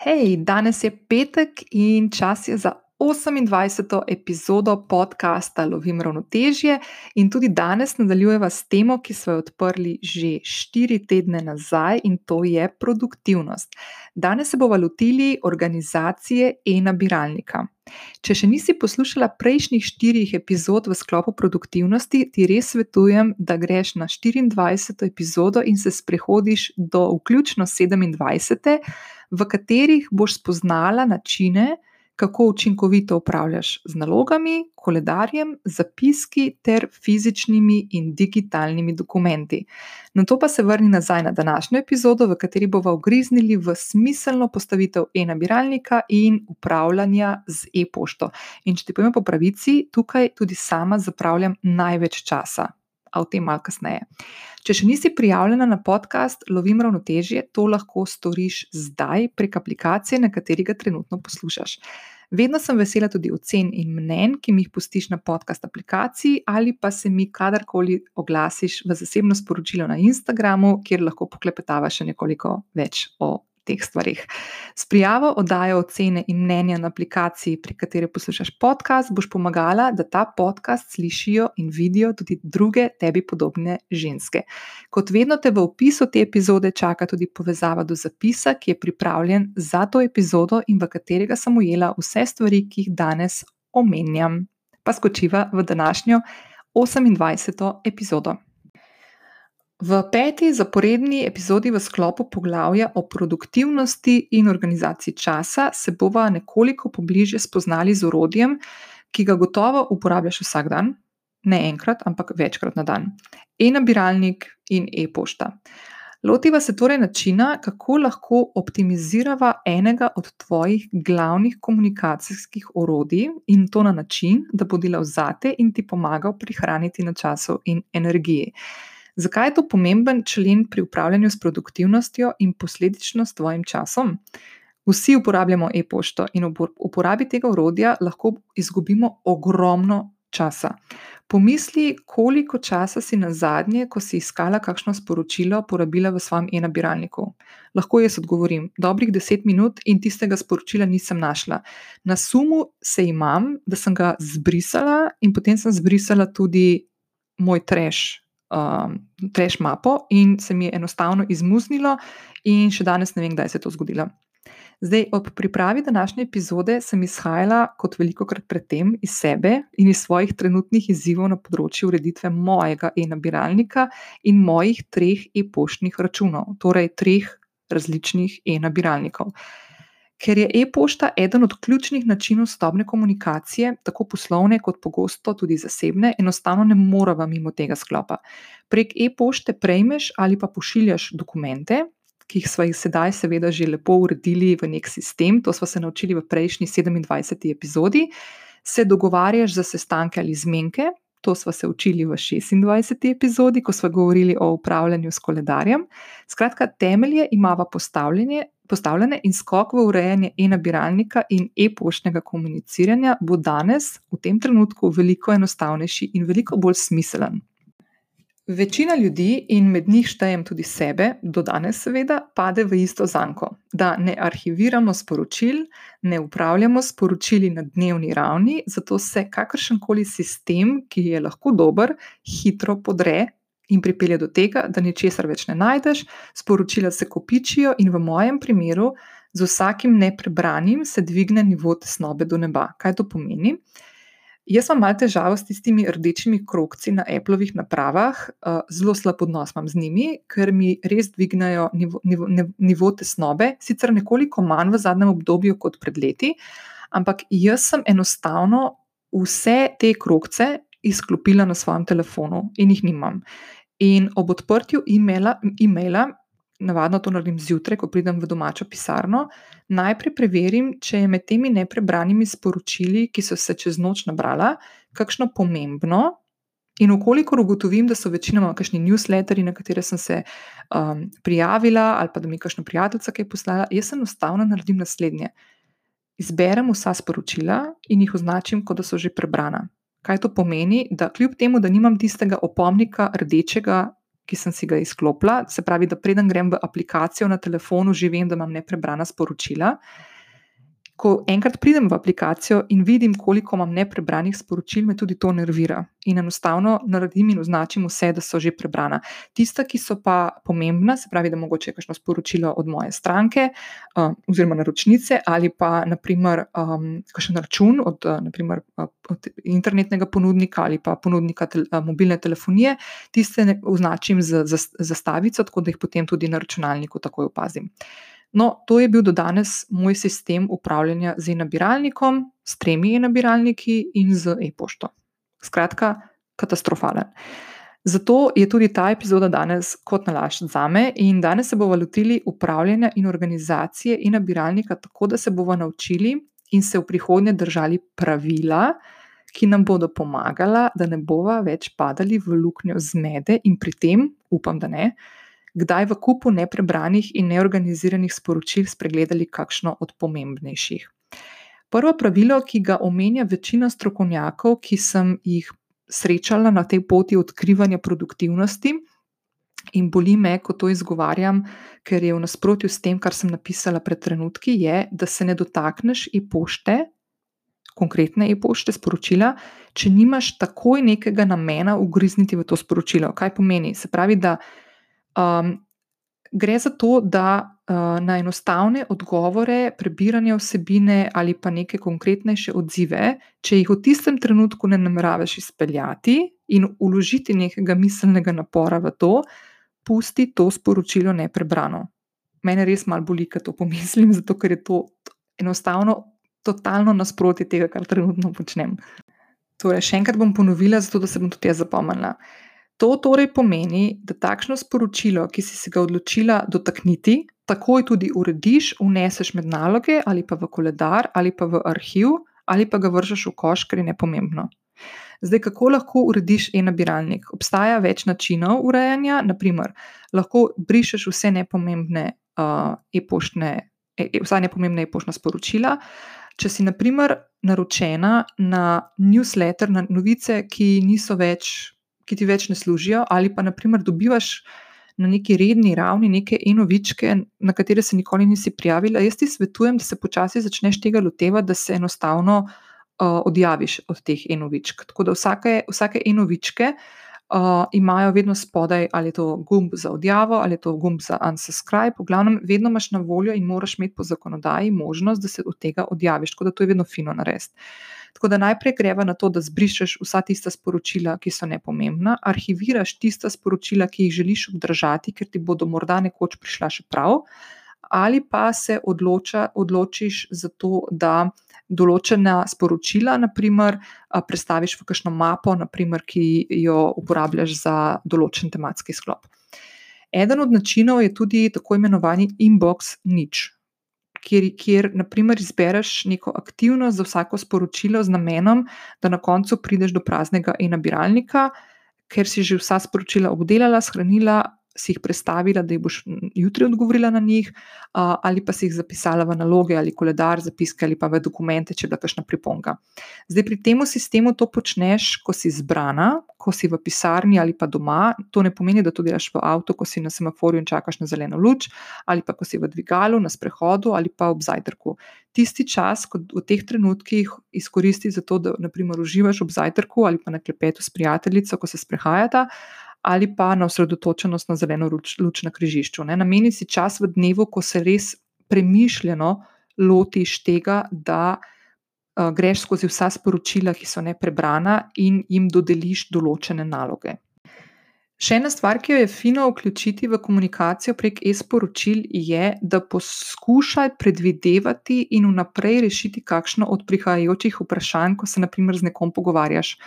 Hej, danes je petek in čas je za 28. epizodo podcasta Lovim ravnotežje. In tudi danes nadaljujemo s temo, ki smo jo odprli že štiri tedne nazaj, in to je produktivnost. Danes se bomo lotili organizacije e-nabiralnika. Če še nisi poslušala prejšnjih štirih epizod v sklopu produktivnosti, ti res svetujem, da greš na 24. epizodo in se sprehodiš do vključno 27. v katerih boš spoznala načine, kako učinkovito upravljaš z nalogami, koledarjem, zapiski ter fizičnimi in digitalnimi dokumenti. Na to pa se vrni nazaj na današnjo epizodo, v kateri bomo ugriznili v smiselno postavitev e-nabiralnika in upravljanja z e-pošto. In če ti povem po pravici, tukaj tudi sama zapravljam največ časa. A o tem malo kasneje. Če še nisi prijavljena na podcast Lovim ravnotežje, to lahko storiš zdaj prek aplikacije, na kateri ga trenutno poslušaš. Vedno sem vesela tudi ocen in mnen, ki mi jih pustiš na podcast aplikaciji, ali pa se mi kadarkoli oglasiš v zasebno sporočilo na Instagramu, kjer lahko poklepetava še nekoliko več o teh stvarih. S prijavo oddajo ocene in mnenja na aplikaciji, pri kateri poslušaš podcast, boš pomagala, da ta podcast slišijo in vidijo tudi druge tebi podobne ženske. Kot vedno te v opisu te epizode čaka tudi povezava do zapisa, ki je pripravljen za to epizodo in v katerega sem ujela vse stvari, ki jih danes omenjam. Pa skočiva v današnjo 28. epizodo. V peti zaporedni epizodi v sklopu poglavja o produktivnosti in organizaciji časa se bova nekoliko pobliže spoznali z orodjem, ki ga gotovo uporabljaš vsak dan, ne enkrat, ampak večkrat na dan: e-nabiralnik in e-pošta. Lotiva se torej načina, kako lahko optimizirava enega od tvojih glavnih komunikacijskih orodij in to na način, da bo delal zate in ti pomagal prihraniti na času in energiji. Zakaj je to pomemben člen pri upravljanju s produktivnostjo in posledično s tvojim časom? Vsi uporabljamo e-pošto in ob uporabi tega urodja lahko izgubimo ogromno časa. Pomisli, koliko časa si na zadnje, ko si iskala kakšno sporočilo, porabila v svojem e-nabiralniku. Lahko jaz odgovorim: dobrih deset minut in tistega sporočila nisem našla. Na sumu se imam, da sem ga zbrisala in potem sem zbrisala tudi moj treš, um, trash mapo in se mi je enostavno izmuznilo, in še danes ne vem, kdaj se je to zgodilo. Zdaj, ob pripravi današnje epizode sem izhajala, kot veliko krat predtem, iz sebe in iz svojih trenutnih izzivov na področju ureditve mojega e-nabiralnika in mojih treh e-poštnih računov, torej treh različnih e-nabiralnikov. Ker je e-pošta eden od ključnih načinov stopne komunikacije, tako poslovne kot pogosto tudi zasebne, enostavno ne moremo mimo tega sklopa. Prek e-pošte prejmeš ali pa pošiljaš dokumente, ki jih smo jih sedaj, seveda, že lepo uredili v nek sistem, to smo se naučili v prejšnji 27. epizodi, se dogovarjaš za sestanke ali zmenke. To smo se učili v 26. epizodi, ko smo govorili o upravljanju s koledarjem. Skratka, temelje imamo postavljene, in skok v urejanje e-nabiralnika in e-poštnega komuniciranja bo danes, v tem trenutku, veliko enostavnejši in veliko bolj smiselen. Večina ljudi, in med njih štejem tudi sebe, do danes, seveda, pade v isto zanko, da ne arhiviramo sporočil, ne upravljamo sporočili na dnevni ravni, zato se kakršen koli sistem, ki je lahko dober, hitro podre in pripelje do tega, da ničesar več ne najdeš, sporočila se kopičijo, in v mojem primeru, z vsakim neprebranim se dvigne nivo tesnobe do neba. Kaj to pomeni? Jaz imam malo težavo s tistimi rdečimi krokci na Appleovih napravah, zelo slab odnos imam z njimi, ker mi res dvignajo nivo, nivo, nivo tesnobe, sicer nekoliko manj v zadnjem obdobju kot pred leti, ampak jaz sem enostavno vse te krokce izklopila na svojem telefonu in jih nimam. In ob odprtju e-maila, e-maila, navadno to naredim zjutraj, ko pridem v domačo pisarno, najprej preverim, če je med temi neprebranimi sporočili, ki so se čez noč nabrala, kakšno pomembno. In ukolikor ugotovim, da so večinoma kakšni newsletteri, na katere sem se um, prijavila, ali pa da mi je kakšna prijateljica kaj poslala, jaz enostavno naredim naslednje. Izberem vsa sporočila in jih označim, kot da so že prebrana. Kaj to pomeni? Da kljub temu, da nimam tistega opomnika rdečega, ki sem si ga izklopila. Se pravi, da preden grem v aplikacijo na telefonu, že vem, da imam neprebrana sporočila ko enkrat pridem v aplikacijo in vidim, koliko imam neprebranih sporočil, me tudi to nervira. In enostavno naredim in označim vse, da so že prebrana. Tista, ki so pa pomembna, se pravi, da mogoče je kakšno sporočilo od moje stranke uh, oziroma naročnice ali pa naprimer um, kakšen račun od, uh, naprimer, uh, od internetnega ponudnika ali pa ponudnika tel, uh, mobilne telefonije, tiste označim z, zastavico, tako da jih potem tudi na računalniku takoj opazim. No, to je bil do danes moj sistem upravljanja z e-nabiralnikom, s tremi e-nabiralniki in z e-pošto. Skratka, katastrofalen. Zato je tudi ta epizoda danes kot nalašč za me in danes se bomo lotili upravljanja in organizacije e-nabiralnika tako, da se bomo naučili in se v prihodnje držali pravila, ki nam bodo pomagala, da ne bomo več padali v luknjo zmede in pri tem, upam, da ne, kdaj v kupu neprebranih in neorganiziranih sporočil spregledali kakšno od pomembnejših. Prvo pravilo, ki ga omenja večina strokovnjakov, ki sem jih srečala na tej poti odkrivanja produktivnosti, in boli me, ko to izgovarjam, ker je v nasprotju s tem, kar sem napisala pred trenutki, je, da se ne dotakneš e-pošte, konkretne e-pošte, sporočila, če nimaš takoj nekega namena ugrizniti v to sporočilo. Kaj pomeni? Se pravi, da Um, gre za to, da uh, na enostavne odgovore, prebiranje vsebine ali pa neke konkretnejše odzive, če jih v tistem trenutku ne nameravaš izpeljati in uložiti nekega miselnega napora v to, pusti to sporočilo neprebrano. Mene res malo boli, ko to pomislim, zato ker je to enostavno totalno nasprotje tega, kar trenutno počnem. Torej, še enkrat bom ponovila, zato da se bom tudi jaz zapomnila. To torej pomeni, da takšno sporočilo, ki si se ga odločila dotakniti, takoj tudi urediš, uneseš med naloge ali pa v koledar ali pa v arhiv ali pa ga vržeš v koš, ker je nepomembno. Zdaj, kako lahko urediš e-nabiralnik? Obstaja več načinov urejanja, naprimer, lahko brišeš vse nepomembne uh, e-poštne, e, e, vsa nepomembna e-poštna sporočila. Če si, naprimer, naročena na newsletter, na novice, ki niso več ki ti več ne služijo, ali pa naprimer dobivaš na neki redni ravni neke enovičke, na katere se nikoli nisi prijavila. Jaz ti svetujem, da se počasi začneš tega lotevati, da se enostavno uh, odjaviš od teh enovičk. Tako da vsake, vsake enovičke. Uh, imajo vedno spodaj, ali je to gumb za odjavo, ali je to gumb za unsubscribe. V glavnem, vedno imaš na voljo in moraš imeti po zakonodaji možnost, da se od tega odjaviš. Tako da to je vedno fino narediti. Tako da najprej greva na to, da zbrišeš vsa tista sporočila, ki so nepomembna, arhiviraš tista sporočila, ki jih želiš obdržati, ker ti bodo morda nekoč prišla še prav, ali pa se odloča, odločiš za to, da določena sporočila, naprimer, predstaviš v kakšno mapo, naprimer, ki jo uporabljaš za določen tematski sklop. Eden od načinov je tudi tako imenovani inbox nič kjer, kjer naprimer, izbereš neko aktivnost za vsako sporočilo z namenom, da na koncu prideš do praznega e-nabiralnika, ker si že vsa sporočila obdelala, shranila, si jih predstavila, da jih boš jutri odgovorila na njih, ali pa si jih zapisala v naloge ali koledar, zapiske ali pa v dokumente, če je bila kakšna priponka. Zdaj, pri tem sistemu to počneš, ko si zbrana, ko si v pisarni ali pa doma. To ne pomeni, da to delaš v avtu, ko si na semaforju in čakaš na zeleno luč, ali pa ko si v dvigalu, na sprehodu ali pa ob zajtrku. Tisti čas, ko v teh trenutkih izkoristi za to, da naprimer uživaš ob zajtrku ali pa na klepetu s prijateljico, ko se sprehajata ali pa na osredotočenost na zeleno luč, luč na križišču. Ne. Nameni si čas v dnevu, ko se res premišljeno lotiš tega, da uh, greš skozi vsa sporočila, ki so neprebrana, in jim dodeliš določene naloge. Še ena stvar, ki jo je fino vključiti v komunikacijo prek e-sporočil, je, da poskušaj predvidevati in vnaprej rešiti kakšno od prihajajočih vprašanj, ko se naprimer z nekom pogovarjaš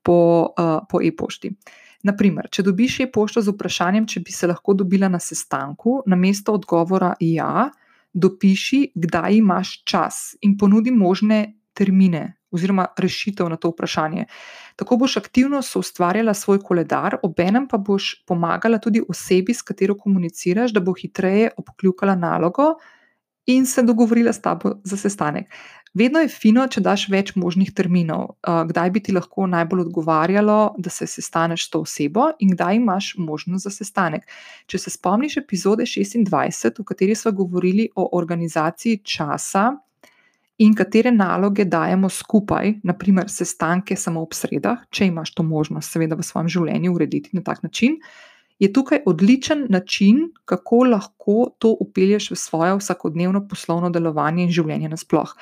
po, uh, po e-pošti. Uh, Naprimer, če dobiš e-pošto z vprašanjem, če bi se lahko dobila na sestanku, na mesto odgovora ja, dopiši, kdaj imaš čas in ponudi možne termine oziroma rešitev na to vprašanje. Tako boš aktivno soustvarjala svoj koledar, obenem pa boš pomagala tudi osebi, s katero komuniciraš, da bo hitreje obkljukala nalogo in se dogovorila s tabo za sestanek. Vedno je fino, če daš več možnih terminov, kdaj bi ti lahko najbolj odgovarjalo, da se sestaneš s to osebo in kdaj imaš možnost za sestanek. Če se spomniš epizode 26, v kateri smo govorili o organizaciji časa in katere naloge dajemo skupaj, naprimer sestanke samo ob sredah, če imaš to možnost, seveda, v svojem življenju urediti na tak način. Je tukaj odličen način, kako lahko to upelješ v svoje vsakodnevno poslovno delovanje in življenje nasploh.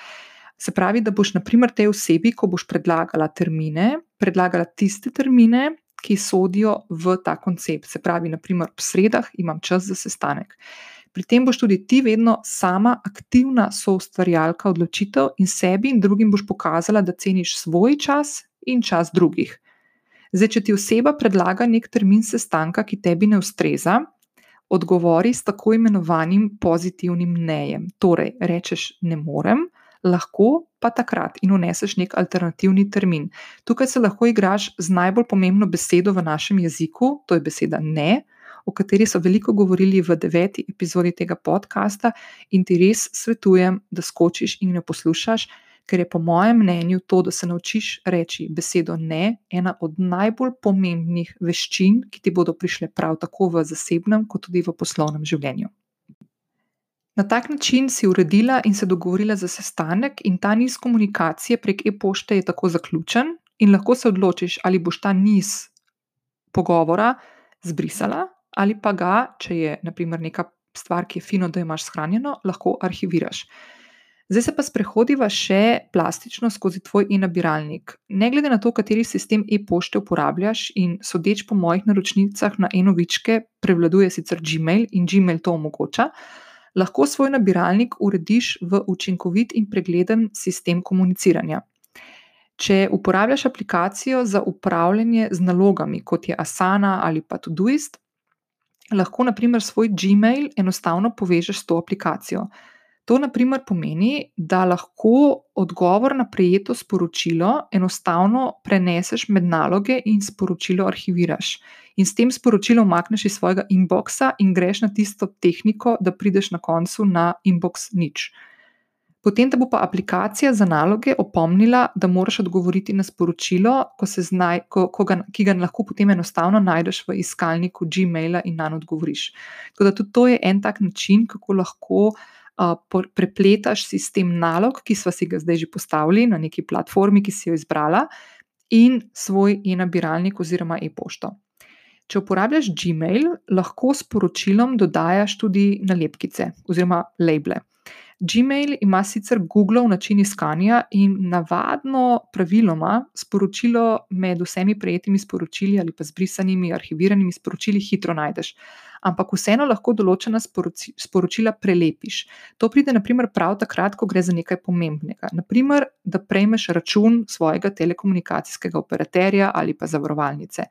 Se pravi, da boš, naprimer, tej osebi, ko boš predlagala termine, predlagala tiste termine, ki sodijo v ta koncept. Se pravi, naprimer, ob sredah imam čas za sestanek. Pri tem boš tudi ti vedno sama aktivna soustvarjalka odločitev in sebi in drugim boš pokazala, da ceniš svoj čas in čas drugih. Zdaj, če ti oseba predlaga nek termin sestanka, ki tebi ne ustreza, odgovori s tako imenovanim pozitivnim nejem. Torej, rečeš ne morem lahko pa takrat in uneseš nek alternativni termin. Tukaj se lahko igraš z najbolj pomembno besedo v našem jeziku, to je beseda ne, o kateri so veliko govorili v deveti epizodi tega podcasta, in ti res svetujem, da skočiš in jo poslušaš. Ker je po mojem mnenju to, da se naučiš reči besedo ne, ena od najbolj pomembnih veščin, ki ti bodo prišle prav tako v zasebnem, kot tudi v poslovnem življenju. Na tak način si uredila in se dogovorila za sestanek, in ta niz komunikacije prek e-pošte je tako zaključen, in lahko se odločiš, ali boš ta niz pogovora zbrisala, ali pa ga, če je naprimer neka stvar, ki je fino, da imaš shranjeno, lahko arhiviraš. Zdaj se pa sprehodiva še plastično skozi tvoj e-nabiralnik. Ne glede na to, kateri sistem e-pošte uporabljaš, in sodeč po mojih naročnicah na e-novičke, prevladuje sicer Gmail in Gmail to omogoča lahko svoj nabiralnik urediš v učinkovit in pregleden sistem komuniciranja. Če uporabljaš aplikacijo za upravljanje z nalogami, kot je Asana ali pa Todoist, lahko naprimer svoj Gmail enostavno povežeš s to aplikacijo. To naprimer pomeni, da lahko odgovor na prejeto sporočilo enostavno preneseš med naloge in sporočilo arhiviraš. In s tem sporočilom umakneš iz svojega inboxa in greš na tisto tehniko, da prideš na koncu na inbox nič. Potem te bo pa aplikacija za naloge opomnila, da moraš odgovoriti na sporočilo, ko znaj, ko, ko ga, ki ga lahko potem enostavno najdeš v iskalniku Gmaila in na njo odgovoriš. Tako da tudi to je en tak način, kako lahko prepletaš sistem nalog, ki smo si ga zdaj že postavili na neki platformi, ki si jo izbrala, in svoj e-nabiralnik oziroma e-pošto. Če uporabljaš Gmail, lahko sporočilom dodajaš tudi nalepkice oziroma labele. Gmail ima sicer Google način iskanja in navadno, praviloma, sporočilo med vsemi prejetimi sporočili ali pa zbrisanimi, arhiviranimi sporočili hitro najdeš. Ampak vseeno lahko določena sporočila prelepiš. To pride, naprimer, prav takrat, ko gre za nekaj pomembnega. Naprimer, da prejmeš račun svojega telekomunikacijskega operaterja ali pa zavarovalnice.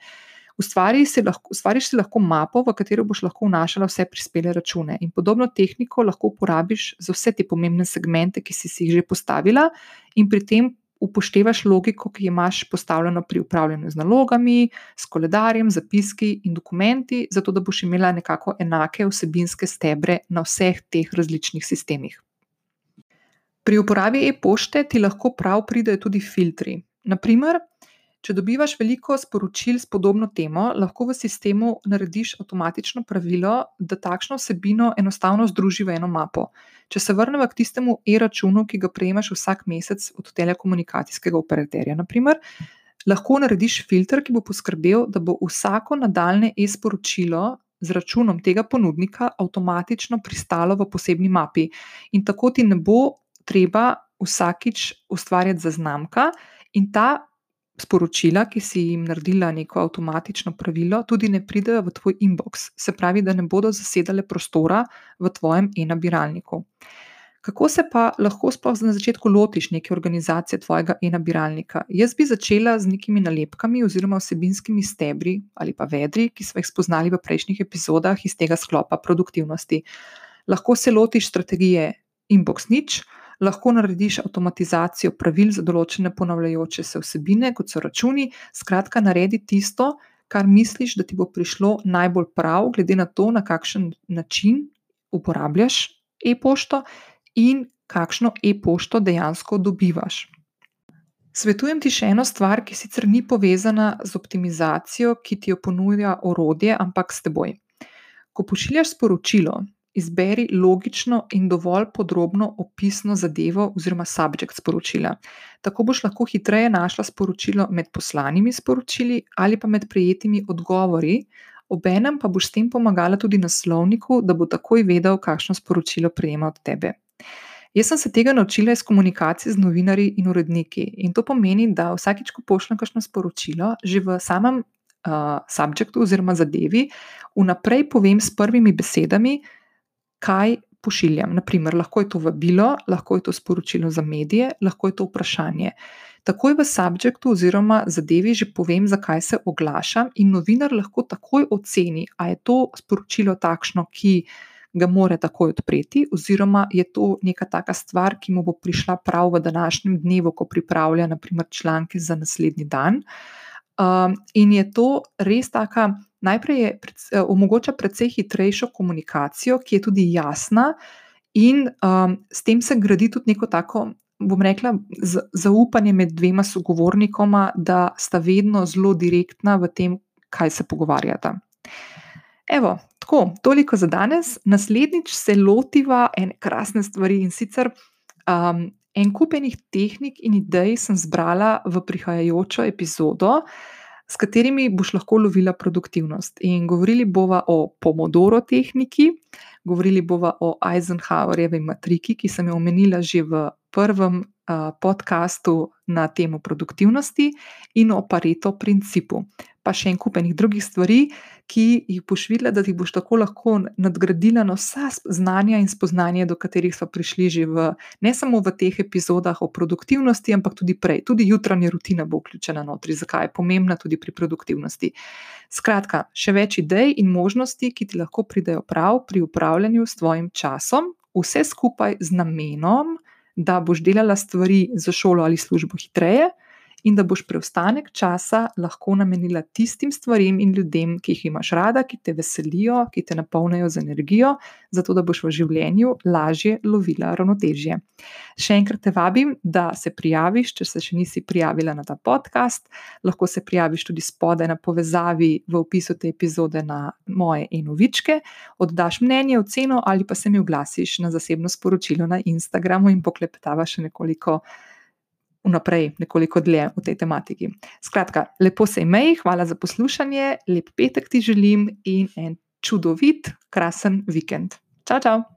Ustvariš si, lahko, ustvariš si lahko mapo, v katero boš lahko vnašala vse prispele račune. In podobno tehniko lahko uporabiš za vse te pomembne segmente, ki si, si jih že postavila, in pri tem upoštevaš logiko, ki jo imaš postavljeno pri upravljanju z nalogami, s koledarjem, zapiski in dokumenti, zato da boš imela nekako enake vsebinske stebre na vseh teh različnih sistemih. Pri uporabi e-pošte ti lahko prav pridejo tudi filtri. Naprimer, Če dobivaš veliko sporočil s podobno temo, lahko v sistemu narediš avtomatično pravilo, da takšno vsebino enostavno združi v eno mapo. Če se vrnemo k tistemu e-računu, ki ga prejemaš vsak mesec od telekomunikacijskega operaterja, naprimer, lahko narediš filter, ki bo poskrbel, da bo vsako nadaljne e-sporočilo z računom tega ponudnika avtomatično pristalo v posebni mapi. In tako ti ne bo treba vsakič ustvarjati zaznamka, in ta sporočila, ki si jim naredila neko avtomatično pravilo, tudi ne pridejo v tvoj inbox, se pravi, da ne bodo zasedale prostora v tvojem e-nabiralniku. Kako se pa lahko sploh na začetku lotiš neke organizacije tvojega e-nabiralnika? Jaz bi začela z nekimi nalepkami oziroma vsebinskimi stebri ali pa vedri, ki smo jih spoznali v prejšnjih epizodah iz tega sklopa produktivnosti. Lahko se lotiš strategije inbox nič, lahko narediš avtomatizacijo pravil za določene ponavljajoče se vsebine, kot so računi. Skratka, naredi tisto, kar misliš, da ti bo prišlo najbolj prav, glede na to, na kakšen način uporabljaš e-pošto in kakšno e-pošto dejansko dobivaš. Svetujem ti še eno stvar, ki sicer ni povezana z optimizacijo, ki ti jo ponuja orodje, ampak s teboj. Ko pošiljaš sporočilo, izberi logično in dovolj podrobno opisno zadevo oziroma subjekt sporočila. Tako boš lahko hitreje našla sporočilo med poslanimi sporočili ali pa med prijetimi odgovori, obenem pa boš s tem pomagala tudi naslovniku, da bo takoj vedel, kakšno sporočilo prejema od tebe. Jaz sem se tega naučila iz komunikacije z novinarji in uredniki. In to pomeni, da vsakič, ko pošljem kakšno sporočilo, že v samem uh, subjektu oziroma zadevi, vnaprej povem s prvimi besedami, kaj pošiljam. Naprimer, lahko je to vabilo, lahko je to sporočilo za medije, lahko je to vprašanje. Takoj v subjektu oziroma zadevi že povem, zakaj se oglašam, in novinar lahko takoj oceni, ali je to sporočilo takšno, ki ga more takoj odpreti, oziroma je to neka taka stvar, ki mu bo prišla prav v današnjem dnevu, ko pripravlja naprimer članke za naslednji dan. Um, in je to res taka, najprej je pred, omogoča precej hitrejšo komunikacijo, ki je tudi jasna, in um, s tem se gradi tudi neko tako. Bom rekla, zaupanje med dvema sogovornikoma, da sta vedno zelo direktna v tem, kaj se pogovarjata. Evo, tako, toliko za danes. Naslednjič se lotiva ene krasne stvari in sicer um, en kupenih tehnik in idej sem zbrala v prihajajočo epizodo, s katerimi boš lahko lovila produktivnost. In govorili bomo o Pomodoro tehniki, govorili bomo o Eisenhowerjevi matriki, ki sem jo omenila že v prvem podkastu na temo produktivnosti, in o Pareto principu pa še en kup enih drugih stvari, ki jih boš videla, da jih boš tako lahko nadgradila na vsa znanja in spoznanja, do katerih so prišli že v, ne samo v teh epizodah o produktivnosti, ampak tudi prej. Tudi jutranja rutina bo vključena notri, zakaj je pomembna tudi pri produktivnosti. Skratka, še več idej in možnosti, ki ti lahko pridejo prav pri upravljanju s tvojim časom, vse skupaj z namenom, da boš delala stvari za šolo ali službo hitreje in da boš preostanek časa lahko namenila tistim stvarem in ljudem, ki jih imaš rada, ki te veselijo, ki te napolnijo z energijo, zato da boš v življenju lažje lovila ravnotežje. Še enkrat te vabim, da se prijaviš, če se še nisi prijavila na ta podcast. Lahko se prijaviš tudi spodaj na povezavi v opisu te epizode na moje enovičke, oddaš mnenje, oceno ali pa se mi oglasiš na zasebno sporočilo na Instagramu in poklepetava še nekoliko vnaprej nekoliko dlje v tej tematiki. Skratka, lepo se imej, hvala za poslušanje, lep petek ti želim in en čudovit, krasen vikend. Čau, čau!